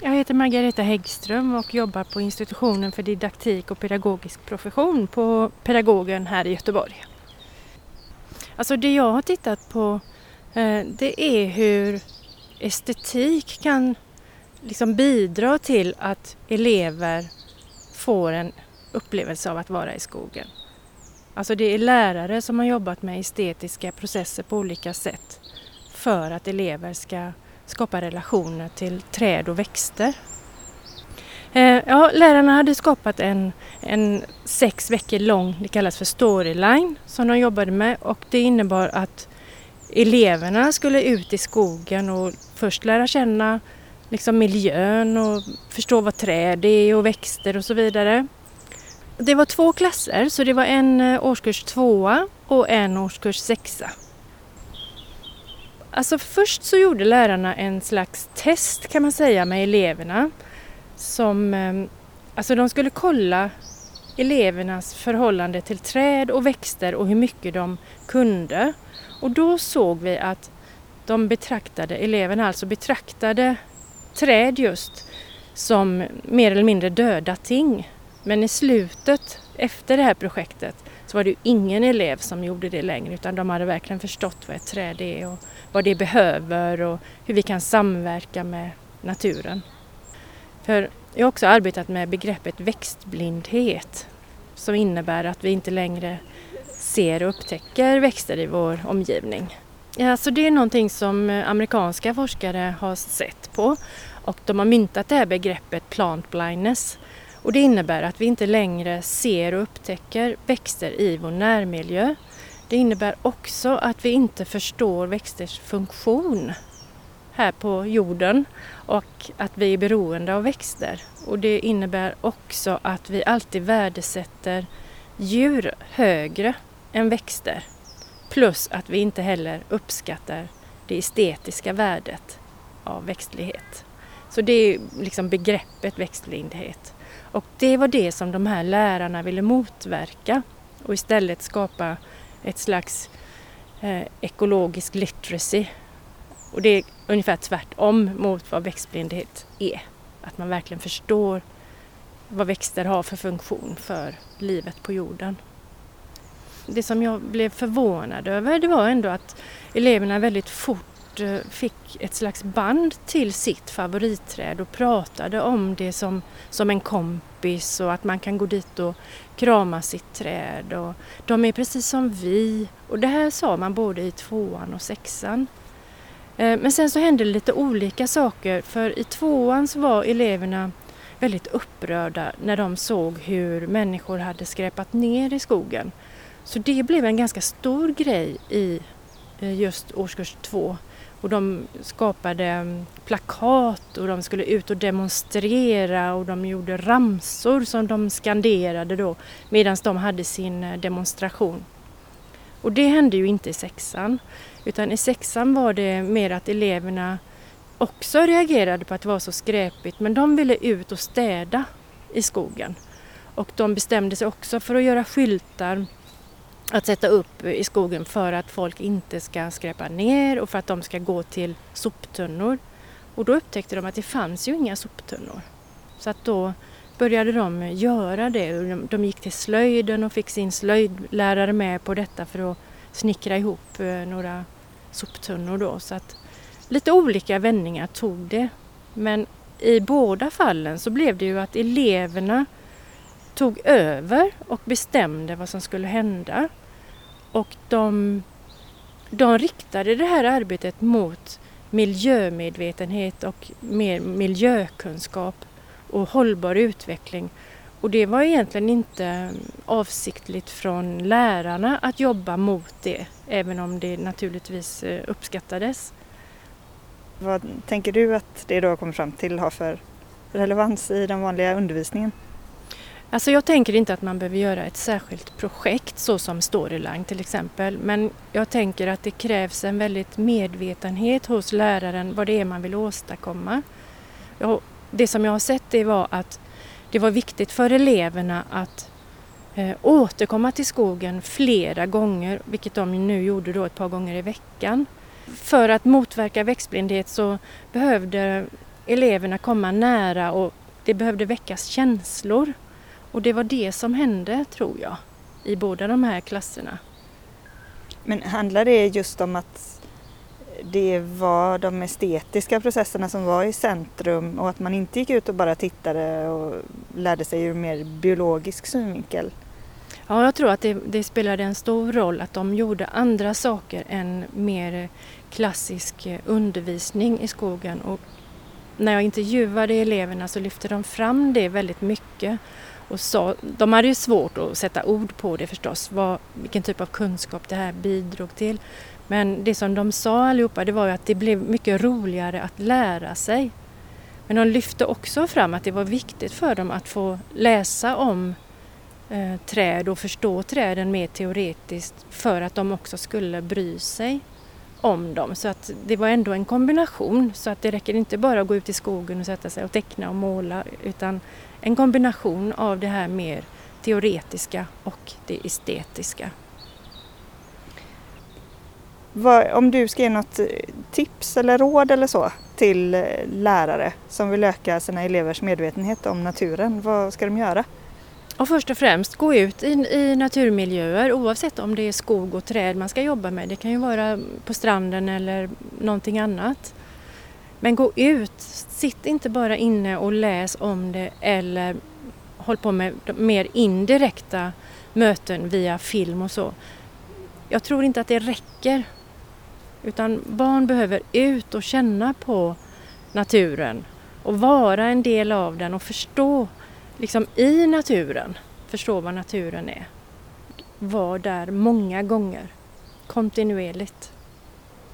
Jag heter Margareta Häggström och jobbar på institutionen för didaktik och pedagogisk profession på Pedagogen här i Göteborg. Alltså det jag har tittat på eh, det är hur estetik kan liksom bidra till att elever får en upplevelse av att vara i skogen. Alltså det är lärare som har jobbat med estetiska processer på olika sätt för att elever ska skapa relationer till träd och växter. Eh, ja, lärarna hade skapat en, en sex veckor lång, det kallas för storyline, som de jobbade med och det innebar att eleverna skulle ut i skogen och först lära känna liksom miljön och förstå vad träd är och växter och så vidare. Det var två klasser, så det var en eh, årskurs tvåa och en årskurs sexa. Alltså först så gjorde lärarna en slags test kan man säga med eleverna. Som, ehm, alltså de skulle kolla elevernas förhållande till träd och växter och hur mycket de kunde. Och då såg vi att de betraktade, eleverna alltså betraktade träd just som mer eller mindre döda ting. Men i slutet, efter det här projektet, så var det ju ingen elev som gjorde det längre utan de hade verkligen förstått vad ett träd är och vad det behöver och hur vi kan samverka med naturen. För jag har också arbetat med begreppet växtblindhet som innebär att vi inte längre ser och upptäcker växter i vår omgivning. Ja, så det är någonting som eh, amerikanska forskare har sett på och de har myntat det här begreppet plant blindness. Och det innebär att vi inte längre ser och upptäcker växter i vår närmiljö. Det innebär också att vi inte förstår växters funktion här på jorden och att vi är beroende av växter. Och det innebär också att vi alltid värdesätter djur högre än växter. Plus att vi inte heller uppskattar det estetiska värdet av växtlighet. Så det är liksom begreppet växtlighet. Och det var det som de här lärarna ville motverka och istället skapa ett slags eh, ekologisk literacy. Och det är ungefär tvärtom mot vad växtblindhet är. Att man verkligen förstår vad växter har för funktion för livet på jorden. Det som jag blev förvånad över det var ändå att eleverna väldigt fort Eh, fick ett slags band till sitt favoritträd och pratade om det som, som en kompis och att man kan gå dit och krama sitt träd. Och de är precis som vi. Och det här sa man både i tvåan och sexan. Eh, men sen så hände lite olika saker för i tvåan så var eleverna väldigt upprörda när de såg hur människor hade skräpat ner i skogen. Så det blev en ganska stor grej i eh, just årskurs två. Och de skapade mm, plakat och de skulle ut och demonstrera och de gjorde ramsor som de skanderade då medan de hade sin eh, demonstration. Och det hände ju inte i sexan. Utan i sexan var det mer att eleverna också reagerade på att det var så skräpigt men de ville ut och städa i skogen. Och de bestämde sig också för att göra skyltar att sätta upp i skogen för att folk inte ska skräpa ner och för att de ska gå till soptunnor. Och då upptäckte de att det fanns ju inga soptunnor. Så att då började de göra det. De gick till slöjden och fick sin slöjdlärare med på detta för att snickra ihop eh, några soptunnor då. Så att lite olika vändningar tog det. Men i båda fallen så blev det ju att eleverna tog över och bestämde vad som skulle hända. Och de, de riktade det här arbetet mot miljömedvetenhet och mer miljökunskap och hållbar utveckling. Och det var egentligen inte avsiktligt från lärarna att jobba mot det, även om det naturligtvis eh, uppskattades. Vad tänker du att det då kommer fram till har för relevans i den vanliga undervisningen? Alltså jag tänker inte att man behöver göra ett särskilt projekt så som Storyline till exempel. Men jag tänker att det krävs en väldigt medvetenhet hos läraren vad det är man vill åstadkomma. Det som jag har sett det var att det var viktigt för eleverna att eh, återkomma till skogen flera gånger, vilket de nu gjorde då ett par gånger i veckan. För att motverka växtblindhet så behövde eleverna komma nära och det behövde väckas känslor. Och det var det som hände, tror jag, i båda de här klasserna. Men handlar det just om att det var de estetiska processerna som var i centrum och att man inte gick ut och bara tittade och lärde sig ur mer biologisk synvinkel? Ja, jag tror att det, det spelade en stor roll att de gjorde andra saker än mer klassisk undervisning i skogen. Och när jag intervjuade eleverna så lyfte de fram det väldigt mycket. Och sa, de hade ju svårt att sätta ord på det förstås, vad, vilken typ av kunskap det här bidrog till. Men det som de sa allihopa det var ju att det blev mycket roligare att lära sig. Men de lyfte också fram att det var viktigt för dem att få läsa om eh, träd och förstå träden mer teoretiskt för att de också skulle bry sig om dem. Så att det var ändå en kombination så att det räcker inte bara att gå ut i skogen och sätta sig och teckna och måla utan en kombination av det här mer teoretiska och det estetiska. Vad, om du ska ge något eh, tips eller råd eller så till eh, lärare som vill öka sina elevers medvetenhet om naturen, vad ska de göra? Och först och främst gå ut i, i, naturmiljöer oavsett om det är skog och träd man ska jobba med. Det kan ju vara på stranden eller någonting annat. Men gå ut, sitt inte bara inne och läs om det eller håll på med mer indirekta möten via film och så. Jag tror inte att det räcker. Utan barn behöver ut och känna på naturen och vara en del av den och förstå liksom i naturen, förstå vad naturen är. Var där många gånger, kontinuerligt.